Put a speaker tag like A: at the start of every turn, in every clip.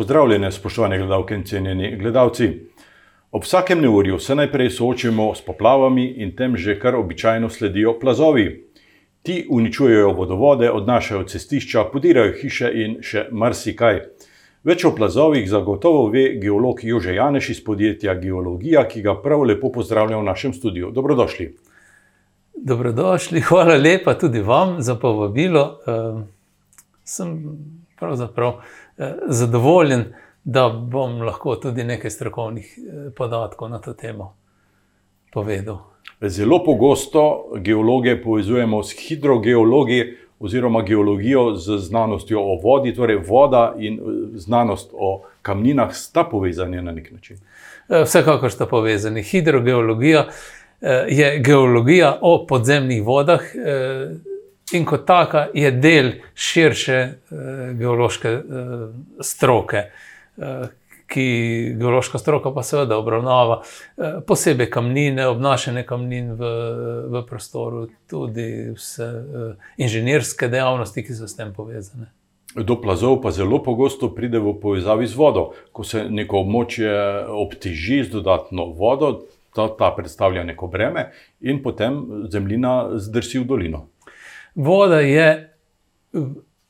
A: Pozdravljene, spoštovane gledalke in cenjeni gledalci. Ob vsakem neurju se najprej soočimo s poplavami in tem že kar običajno sledijo plazovi. Ti uničujejo vodovode, odnašajo cestišča, podirajo hiše in še marsikaj. Več o plazovih zagotovo ve geolog Jože Janeš iz podjetja Geologija, ki ga prav lepo pozdravlja v našem studiu. Dobrodošli.
B: Dobrodošli, hvala lepa tudi vam za povabilo. Uh, sem pravzaprav zadovoljen, da bom lahko tudi nekaj strokovnih podatkov na to temo povedal.
A: Zelo pogosto geologe povezujemo s hidrogeologi oziroma geologijo z znanostjo o vodi, torej voda in znanost o kamninah sta povezani na nek način.
B: Vsekakor sta povezani. Hidrogeologija je geologija o podzemnih vodah in kot taka je del širše geološke stroke, ki geološka stroka pa seveda obravnava posebej kamnine, obnašanje kamnin v, v prostoru, tudi vse inženirske dejavnosti, ki so s tem povezane.
A: Do plazov pa zelo pogosto pride v povezavi z vodo. Ko se neko območje obteži z dodatno vodo, ta, ta predstavlja neko breme in potem zemljina zdrsi v dolino.
B: Voda je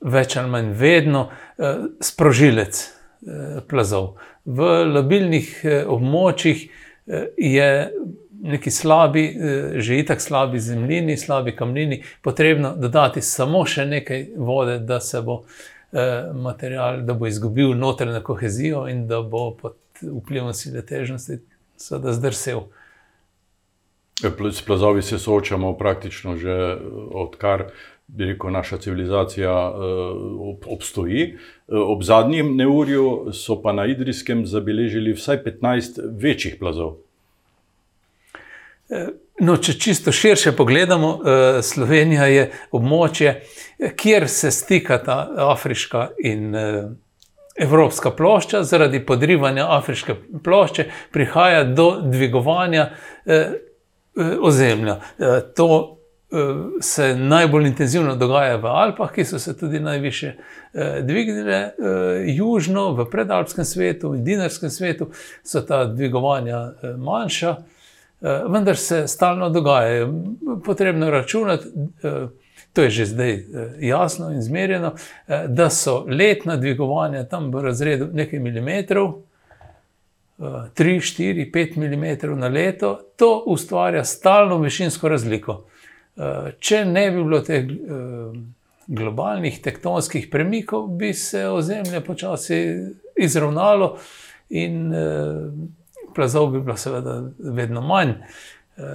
B: več ali manj vedno sprožilec plazov. V labilnih območjih je neki slabi, že itak slabi zemljini, slabi kamnini, potrebno dodati samo še nekaj vode, da se bo material, da bo izgubil notranjo kohezijo in da bo pod vplivom sile težnosti seveda zdrsel.
A: S plazovi se soočamo praktično že odkar bi rekel, naša civilizacija obstoji. Ob zadnjem neurju so pa na Idrijskem zabeležili vsaj petnajst večjih plazov.
B: No, če čisto širše pogledamo, Slovenija je območje, kjer se stikata afriška in evropska plošča, zaradi podrivanja afriške plošče prihaja do dvigovanja ozemlja. To se najbolj intenzivno dogaja v Alpah, ki so se tudi najvišje dvignile, južno, v predalpskem svetu in dinarskem svetu so ta dvigovanja manjša, vendar se stalno dogajajo. Potrebno je računati, to je že zdaj jasno in izmerjeno, da so letna dvigovanja tam v razredu nekaj milimetrov, tri, štiri, pet milimetrov na leto, to ustvarja stalno višinsko razliko. Če ne bi bilo teh globalnih tektonskih premikov, bi se ozemlje počasi izravnalo in plazov bi bilo seveda vedno manj.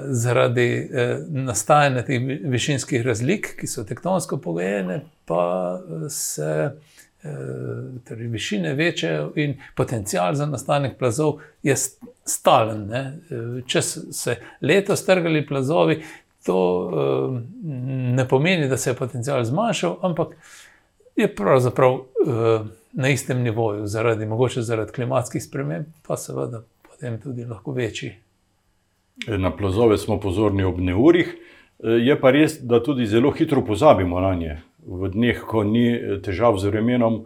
B: Zaradi nastajanja teh višinskih razlik, ki so tektonsko pogojene, pa se torej višine večajo in potencial za nastanek plazov je stalen, ne. Če so se letos strgali plazovi, to ne pomeni, da se je potencial zmanjšal, ampak je pravzaprav na istem nivoju, zaradi, mogoče zaradi klimatskih sprememb, pa seveda potem tudi lahko večji.
A: Na plazove smo pozorni ob neurjih, je pa res, da tudi zelo hitro pozabimo nanje. V dneh, ko ni težav z vremenom,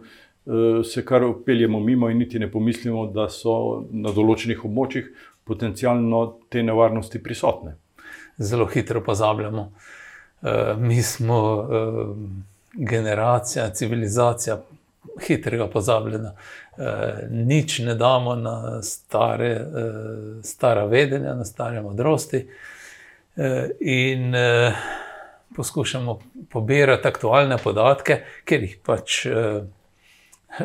A: se kar peljemo mimo in niti ne pomislimo, da so na določenih območjih potencialno te nevarnosti prisotne.
B: Zelo hitro pozabljamo. mi smo generacija, civilizacija hitrega pozabljanja. nič ne damo na stare, stara vedenja, na stare modrosti. in poskušamo pobirati aktualne podatke, ker jih pač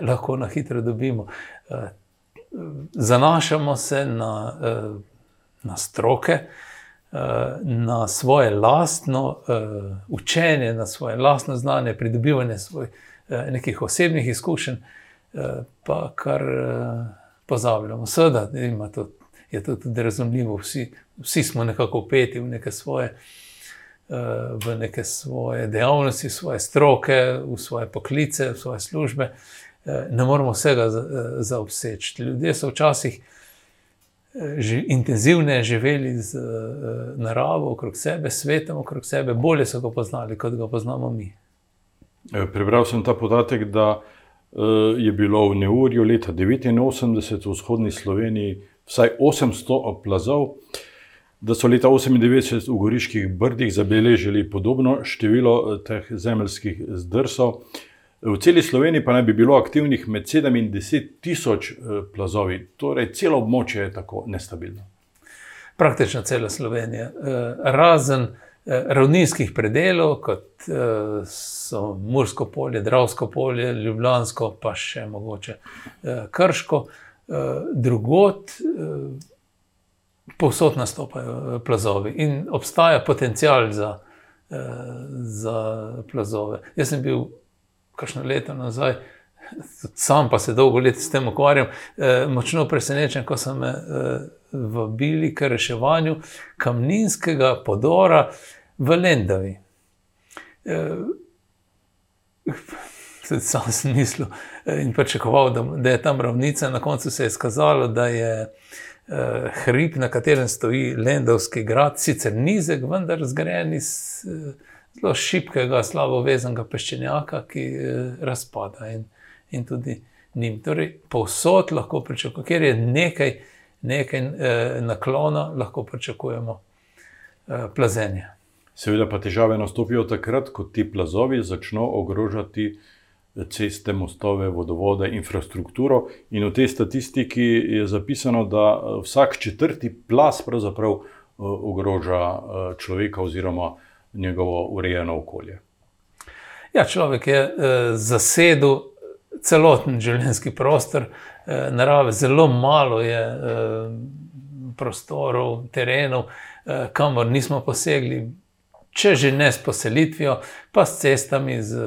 B: lahko na hitro dobimo. zanašamo se na na stroke, na svoje lastno učenje, na svoje lastno znanje, pridobivanje svojih nekih osebnih izkušenj, pa kar pozabljamo. Seveda ima to, je to tudi razumljivo, vsi, vsi smo nekako vpeti v neke svoje, v neke svoje dejavnosti, svoje stroke, v svoje poklice, v svoje službe. ne moremo vsega zaobseči. Ljudje so včasih že intenzivneje živeli z naravo okrog sebe, svetom okrog sebe, bolje so ga poznali, kot ga poznamo mi.
A: prebral sem ta podatek, da je bilo v neurju leta 1989 v vzhodni Sloveniji vsaj 800 plazov, da so leta 1998 v Goriških brdih zabeležili podobno število teh zemeljskih zdrsov. V celi Sloveniji pa naj bi bilo aktivnih med 7 in 10 tisoč plazovi, torej celo območje je tako nestabilno.
B: Praktično cela Slovenija, razen ravninskih predelov, kot so Mursko polje, Dravsko polje, Ljubljansko, pa še mogoče Krško, drugod povsod nastopajo plazovi in obstaja potencial za, za plazove. Jaz sem bil kakšno leto nazaj, sam pa se dolgo let s tem ukvarjam, močno presenečen, ko so me vabili k reševanju kamninskega podora v Lendavi. Sam sem mislil in pričakoval, da, da je tam ravnica, na koncu se je izkazalo, da je hrib, na katerem stoji Lendavski grad, sicer nizek, vendar zgrajen iz zelo šibkega, slabo vezanega peščenjaka, ki razpada in, in tudi njim. Torej, povsod lahko pričakujemo, kjer je nekaj, nekaj naklona, lahko pričakujemo plazenje.
A: Seveda pa težave nastopijo takrat, ko ti plazovi začno ogrožati ceste, mostove, vodovode, infrastrukturo. In v tej statistiki je zapisano, da vsak četrti plaz pravzaprav ogroža človeka oziroma njegovo urejeno okolje.
B: Ja, človek je zasedel celoten življenjski prostor narave, zelo malo je prostorov, terenov, kamor nismo posegli, če že ne s poselitvijo, pa s cestami, z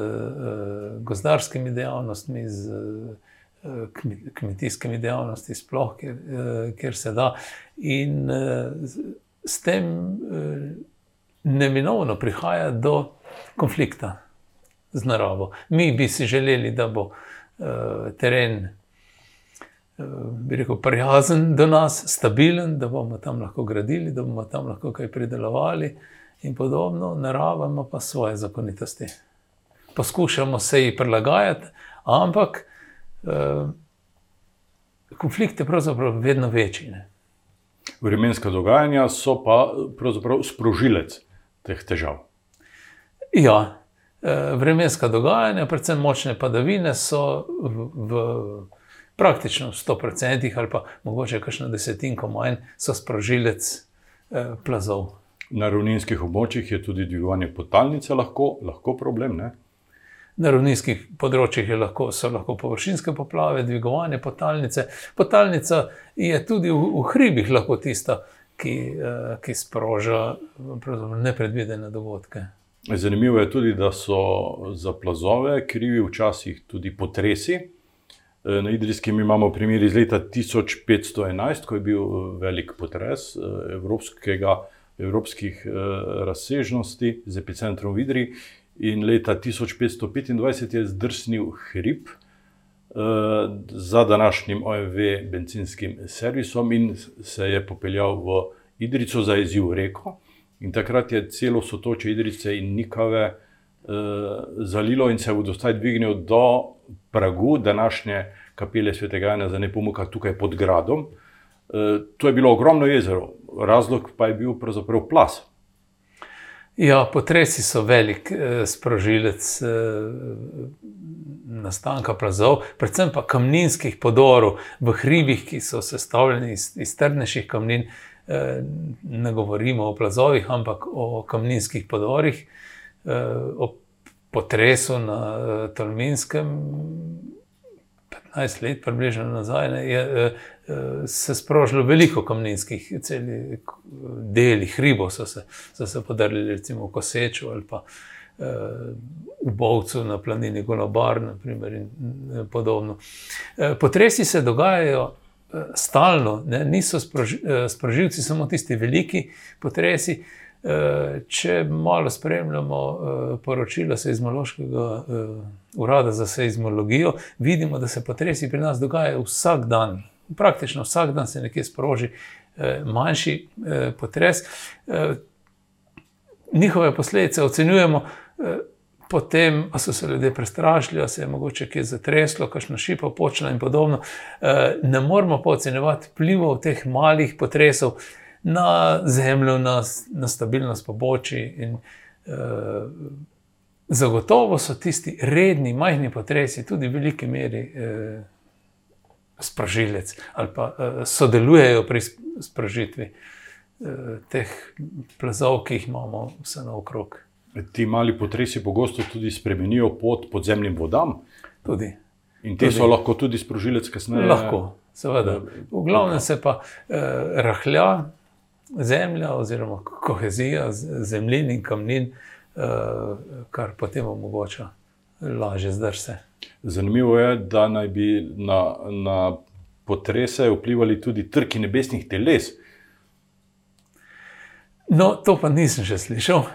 B: gozdarskimi dejavnostmi, z kmetijskimi dejavnostmi, sploh, kjer, kjer se da. In s tem neminovno prihaja do konflikta z naravo. Mi bi si želeli, da bo teren, bi rekel, prijazen do nas, stabilen, da bomo tam lahko gradili, da bomo tam lahko kaj pridelovali in podobno, narava ima pa svoje zakonitosti. Poskušamo se ji prilagajati, ampak konflikt je pravzaprav vedno večji, ne.
A: Vremenska dogajanja so pa pravzaprav sprožilec teh težav.
B: Ja, vremenska dogajanja, predvsem močne padavine, so v, v praktično sto procentih ali pa mogoče kakšno desetinko manj, so sprožilec plazov.
A: Na ravninskih območjih je tudi dvigovanje podtalnice lahko, lahko problem, ne?
B: Na ravninskih področjih je lahko, so lahko površinske poplave, dvigovanje podtalnice. Podtalnica je tudi v, v hribih lahko tista, ki, ki sproža nepredvidene dogodke.
A: Zanimivo je tudi, da so za plazove krivi včasih tudi potresi. Na Idrijskem imamo primer iz leta tisoč petsto enajst, ko je bil velik potres evropskega, evropskih razsežnosti z epicentrom v Idriji. In leta tisoč petsto petindvajset je zdrsnil hrib za današnjim OMV bencinskim servisom in se je popeljal v Idrijco, zajezil reko. In takrat je celo sotočje Idrijce in Nikave zalilo in se vodostaj dvignil do pragu današnje kapele svetega Jana za Nepomuka tukaj pod gradom. To je bilo ogromno jezero, razlog pa je bil pravzaprav plaz.
B: Ja, potresi so velik sprožilec nastanka plazov, predvsem pa kamninskih podorov v hribih, ki so sestavljeni iz, iz trdnejših kamnin. Ne govorimo o plazovih, ampak o kamninskih podorih. Ob potresu na Tolminskem petnajst let približno nazaj, ne, je se sprožilo veliko kamninskih, celi deli hribov so se, so se podrli, recimo v Koseču ali pa v Bovcu na planini Golobar, na primer, in podobno. Potresi se dogajajo stalno, ne, niso sprožilci samo tisti veliki potresi. Če malo spremljamo poročila Seizmološkega urada za seizmologijo, vidimo, da se potresi pri nas dogajajo vsak dan. Praktično vsak dan se nekje sproži manjši potres. Njihove posledice ocenjujemo potem so se ljudje prestrašili, se je mogoče kaj zatreslo, kakšno šipo počela in podobno. Eh, ne moramo pa ocenjevati vplivov teh malih potresov na zemljo, na, na stabilnost pobočji. In, uh, zagotovo so tisti redni, majhni potresi tudi v veliki meri uh, sprožilec ali pa uh, sodelujejo pri sprožitvi uh, teh plazov, ki jih imamo vse naokrog.
A: Ti mali potresi pogosto tudi spremenijo pot podzemnim vodam.
B: Tudi.
A: In te tudi. so lahko tudi sprožilec, kasneje.
B: Lahko, seveda. V glavnem se pa eh, rahlja, zemlja, oziroma kohezija zemljin in kamnin, uh, kar potem omogoča lažje zdrse.
A: Zanimivo je, da naj bi na, na potrese vplivali tudi trki nebesnih teles.
B: No, to pa nisem še slišal.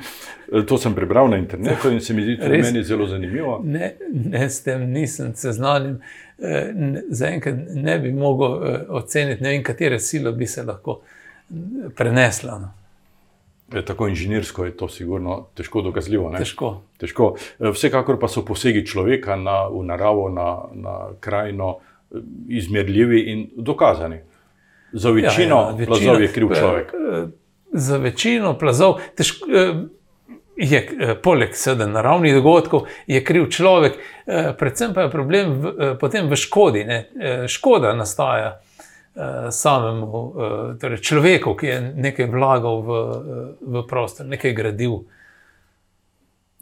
A: to sem prebral na internetu in se mi zdi tudi meni zelo zanimivo.
B: Ne, ne s tem nisem seznanjen. Eh, zaenkrat ne bi mogel eh, oceniti, ne vem, katere sile bi se lahko prenesla. No.
A: Je, tako inženirsko je to sigurno težko dokazljivo.
B: Težko.
A: težko. E, vsekakor pa so posegi človeka na, v naravo, na, na krajino, e, izmerljivi in dokazani. Za večino, ja, ja, večino plazov je kriv človek.
B: E, za večino plazov težko, je, poleg sedaj naravnih dogodkov, je kriv človek, predvsem pa je problem v, potem v škodi. Ne? Škoda nastaja samemu uh, torej človeku, ki je nekaj vlagal v, uh, v prostor, nekaj gradil.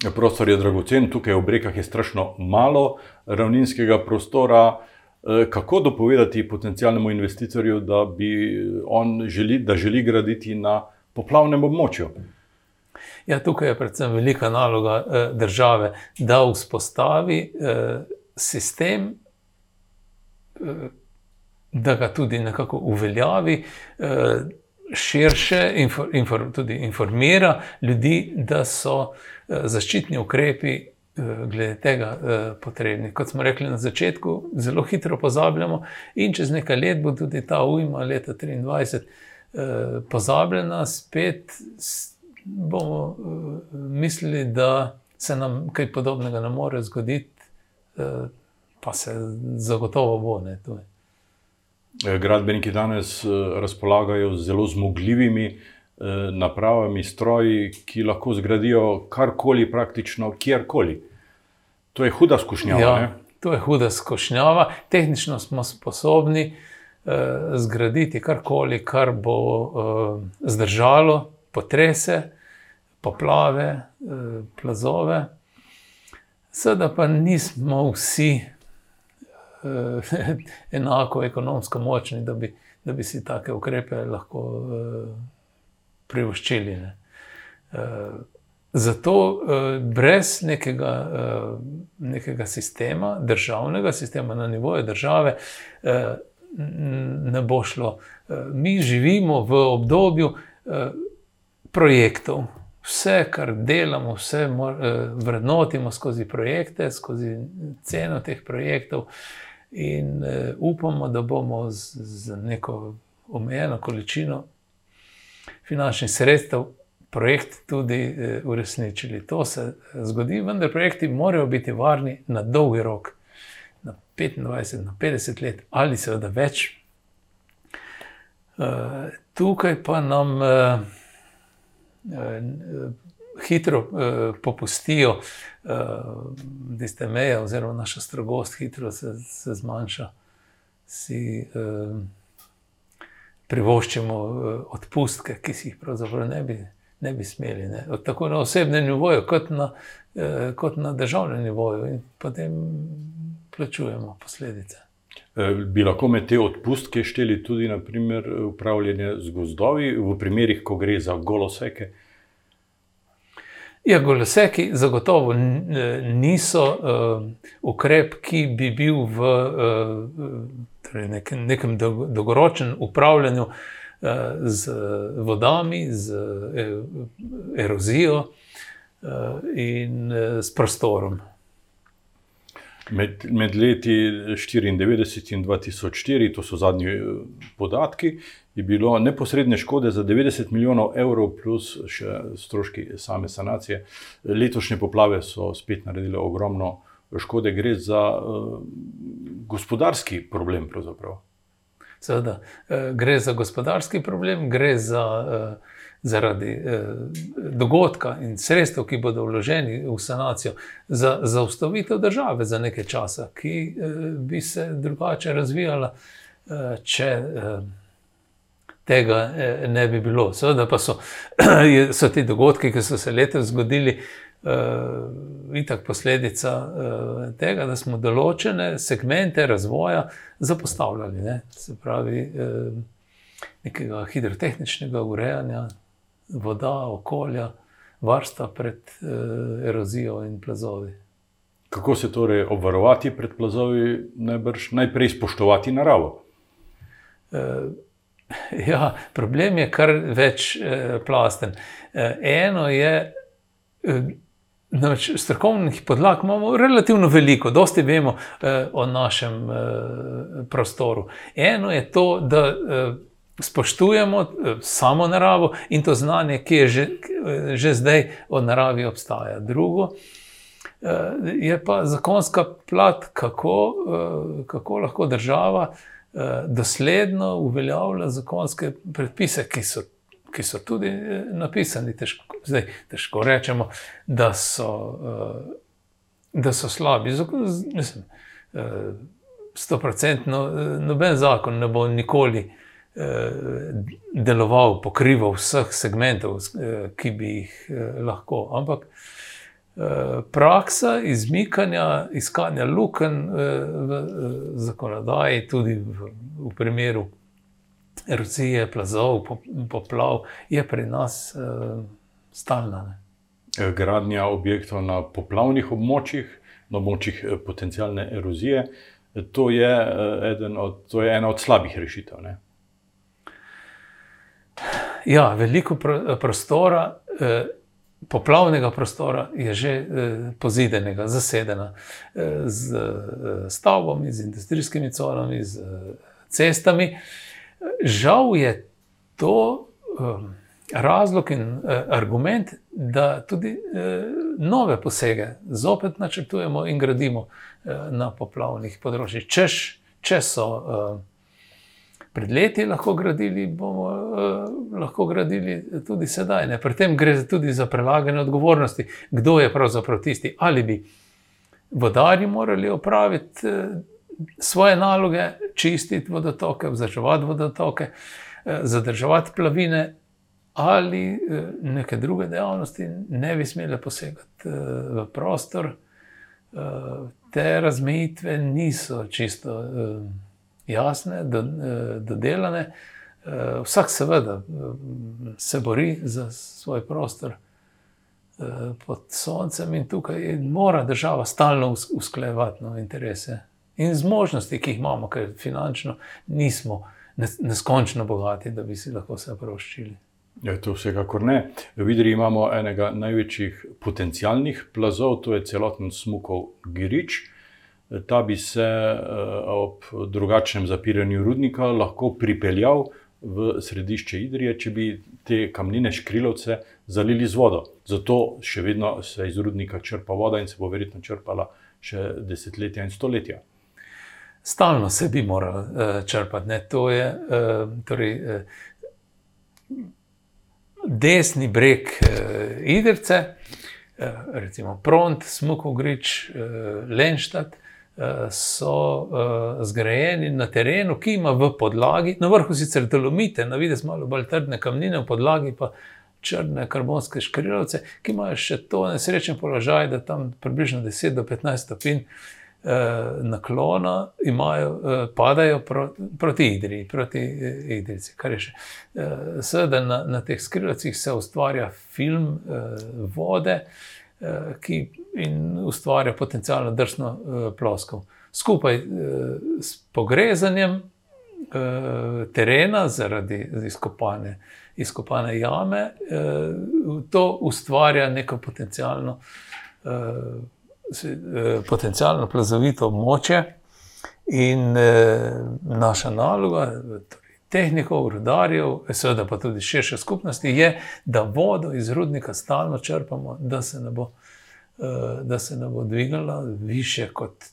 A: Ja, prostor je dragocen, tukaj v Brekah je strašno malo ravninskega prostora. Kako dopovedati potencijalnemu investitorju, da, želi, da želi graditi na poplavnem območju?
B: Ja, tukaj je predvsem velika naloga eh, države, da vzpostavi eh, sistem, eh, da ga tudi nekako uveljavi, eh, širše infor, tudi informira ljudi, da so eh, zaščitni ukrepi eh, glede tega potrebni. Kot smo rekli na začetku, zelo hitro pozabljamo, in čez nekaj let bo tudi ta ujma, leta 2023, pozabljena, spet bomo mislili, da se nam kaj podobnega ne more zgoditi, pa se zagotovo bo. Ne,
A: Eh, gradbeniki danes eh, razpolagajo z zelo zmogljivimi eh, napravami, stroji, ki lahko zgradijo karkoli, praktično kjerkoli. To je huda skušnjava. Ja,
B: to je huda skušnjava. Tehnično smo sposobni zgraditi karkoli, kar bo zdržalo potrese, poplave, plazove. Sedaj pa nismo vsi eh, enako ekonomsko močni, da bi, da bi si take ukrepe lahko eh, privoščili. Ne. Eh, zato eh, brez nekega, eh, nekega sistema, državnega sistema na nivoju države, eh, ne bo šlo. Eh, mi živimo v obdobju eh, projektov. Vse, kar delamo, vse eh, vrednotimo skozi projekte, skozi ceno teh projektov. In uh, upamo, da bomo z, z neko omejeno količino finančnih sredstev projekt tudi uh, uresničili. To se eh, zgodi, vendar projekti morajo biti varni na dolgi rok, na 25, na 50 let ali seveda več. Uh, tukaj pa nam uh, uh, hitro uh, popustijo uh, te meje, oziroma naša strogost, hitro se, se zmanjša. Si uh, privoščimo uh, odpustke, ki si jih pravzaprav ne bi, ne bi smeli. Ne? Tako na osebnem nivoju, kot na, uh, kot na državnem nivoju, in potem plačujemo posledice.
A: Bi lahko med te odpustke šteli tudi, naprimer, upravljanje z gozdovi, v primerih, ko gre za goloseke?
B: Ja, goloseki zagotovo niso uh, ukrep, ki bi bil v uh, torej nekem, nekem dolgoročnem upravljanju uh, z vodami, z erozijo uh, in uh, s prostorom.
A: Med, med leti 1994 in 2004, to so zadnji podatki, je bilo neposredne škode za 90 milijonov evrov, plus še stroški same sanacije. Letošnje poplave so spet naredile ogromno škode, gre za uh, gospodarski problem.
B: Seveda, uh, gre za gospodarski problem, gre za. Uh, zaradi eh, dogodka in sredstev, ki bodo vloženi v sanacijo, za zaustavitev države za nekaj časa, ki eh, bi se drugače razvijala, eh, če eh, tega eh, ne bi bilo. Seveda pa so, so ti dogodki, ki so se letos zgodili. Uh, itak posledica uh, tega, da smo določene segmente razvoja zapostavljali, ne? se pravi, uh, nekega hidrotehničnega urejanja, voda, okolja, varstva pred uh, erozijo in plazovi.
A: Kako se torej obvarovati pred plazovi, najbrž najprej spoštovati naravo?
B: Uh, ja, problem je kar več uh, plasten. Uh, eno je. Uh, Namreč strokovnih podlag imamo relativno veliko, dosti vemo eh, o našem eh, prostoru. Eno je to, da eh, spoštujemo eh, samo naravo in to znanje, ki je že, eh, že zdaj o naravi obstaja. Drugo eh, je pa zakonska plat, kako, kako lahko država dosledno uveljavlja zakonske predpise, ki so. Ki so tudi napisani, težko, zdaj težko rečemo, da so, da so slabi. Mislim, stoprocentno noben zakon ne bo nikoli Eh, deloval, pokrival vseh segmentov, eh, ki bi jih eh, lahko. Ampak praksa izmikanja, iskanja luken v zakonodaji, tudi v, v primeru erozije, plazov, poplav, je pri nas stalna.
A: Ne? Gradnja objektov na poplavnih območjih, na območjih potencijalne erozije, to je, od, to je ena od slabih rešitev. Ne?
B: Ja, veliko prostora, eh, poplavnega prostora je že eh, pozidenega, zasedena eh, z stavbami, z industrijskimi conami, z cestami. Žal je to razlog in argument, da tudi nove posege zopet načrtujemo in gradimo na poplavnih področjih. Češ, če so pred leti lahko gradili, bomo uh, lahko gradili tudi sedaj. Ne? Pri tem gre tudi za prelaganje odgovornosti, kdo je pravzaprav tisti. Ali bi vodari morali opraviti uh, svoje naloge, čistiti vodotoke, vzdrževati vodotoke, uh, zadrževati plavine. Ali neke druge dejavnosti ne bi smele posegati v prostor, te razmejitve niso čisto jasne, dodelane. Eh, vsak, seveda, eh, se bori za svoj prostor eh, pod soncem, in tukaj mora država stalno usklajevati no, interese in zmožnosti, ki jih imamo, ker finančno nismo neskončno bogati, da bi si lahko vse proščili.
A: Ja, to vsekakor ne. V Vidri imamo enega največjih potencijalnih plazov, to je celoten smukov Girič ta bi se eh, ob drugačnem zapiranju rudnika lahko pripeljal v središče Idrije, če bi te kamnine škrilovce zalili z vodo. Zato še vedno se iz rudnika črpa voda in se bo verjetno črpala še desetletja in stoletja.
B: Stalno se bi moral uh, črpati. Ne? To je uh, torej, desni breg uh, recimo Pront, Smukogrič, uh, Lenštat so uh, zgrajeni na terenu, ki ima v podlagi, na vrhu sicer dolomite, na vidi malo bolj trdne kamnine, v podlagi pa črne karbonske škrilovce, ki imajo še to nesrečen položaj, da tam približno 10 do 15 stopinj uh, naklona imajo, uh, padajo pro, proti Idriji, proti Idrici. Kar je še. Uh, Seveda na, na teh skrilovcih se ustvarja film uh, vode. Eh, ki ustvarja potencijalno drsno eh, ploskov. Skupaj eh, s pogrezanjem terena zaradi izkopane, izkopane jame, to ustvarja neko potencijalno potencijalno plazovito območje. In eh, naša naloga, torej tehnikov, rudarjev, seveda pa tudi širše skupnosti, je, da vodo iz rudnika stalno črpamo, da se ne bo, eh, da se ne bo dvigala više kot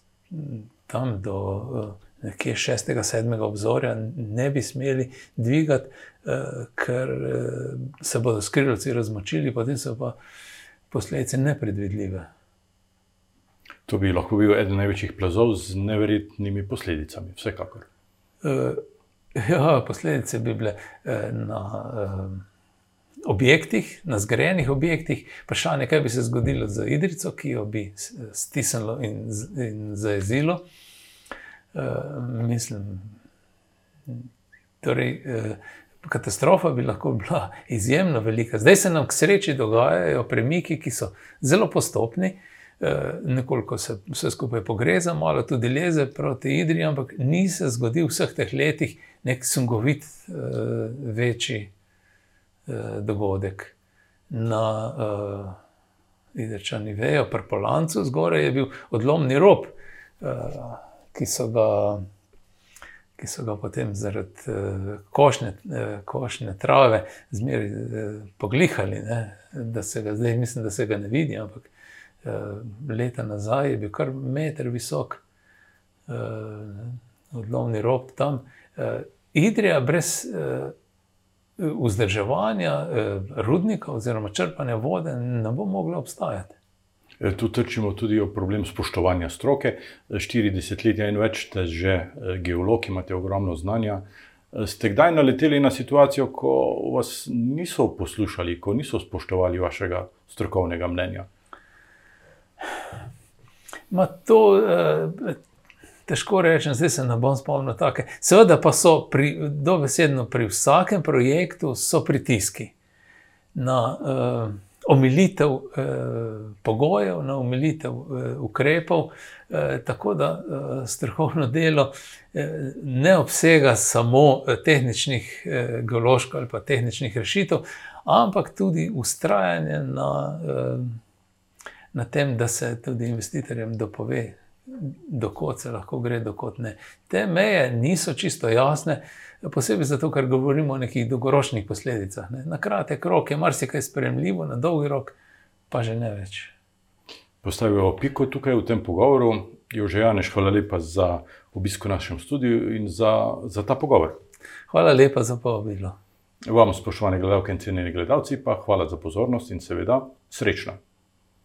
B: tam do eh, nekje šestega, sedmega obzorja, ne bi smeli dvigati, eh, ker eh, se bodo skrivci razmočili, potem so pa posledice nepredvidljive.
A: To bi lahko bil eden največjih plazov z neverjetnimi posledicami, vsekakor.
B: Ja, posledice bi bile na objektih, na zgrajenih objektih. Vprašanje, kaj bi se zgodilo z Idrico, ki jo bi stisnilo in, in zaezilo. Uh, mislim, torej, uh, katastrofa bi lahko bila izjemno velika. Zdaj se nam k sreči dogajajo premiki, ki so zelo postopni. Uh, nekoliko se vse skupaj pogreza, malo tudi leze proti Idriji, ampak ni se zgodil v vseh teh letih nek sungovit, uh, večji dogodek. Na uh, Idrčani vejo, pri Polancu zgoraj je bil odlomni rob, uh, ki so ga. Ki so ga potem zaradi uh, košne, uh, košne trave zmeraj uh, poglihali, ne? da se ga zdaj, mislim, da se ga ne vidi, ampak uh, Eh, leta nazaj je bil kar meter visok, eh, odlovni rob tam. Eh, Idrija brez vzdrževanja rudnika oziroma črpanja vode ne bo mogla obstajati.
A: Tu trčimo tudi o problem spoštovanja stroke. 40 let in več ste že geolog, imate ogromno znanja. Ste kdaj naleteli na situacijo, ko vas niso poslušali, ko niso spoštovali vašega strokovnega mnenja?
B: Ma to eh, težko rečem, zdaj se ne bom spomnil tako. Seveda pa so pri, dobesedno pri vsakem projektu pritiski na eh, omilitev eh, pogojev, na omilitev eh, ukrepov. Eh, tako da eh, strokovno delo eh, ne obsega samo eh, tehničnih, eh, geoloških ali pa tehničnih rešitev, ampak tudi ustrajanje na. Eh, na tem, da se tudi investitorjem dopove, dokot se lahko gre, dokot ne. Te meje niso čisto jasne, posebej zato, ker govorimo o nekih dolgoročnih posledicah. Ne. Na kratek rok je marsikaj sprejemljivo, na dolgi rok pa že ne več.
A: Postavimo piko tukaj v tem pogovoru. Jože Janeš, hvala lepa za obisko v našem studiu in za, za ta pogovor.
B: Hvala lepa za povabilo.
A: Vam, spoštovane gledalke in cenjeni gledalci, pa hvala za pozornost in seveda srečno.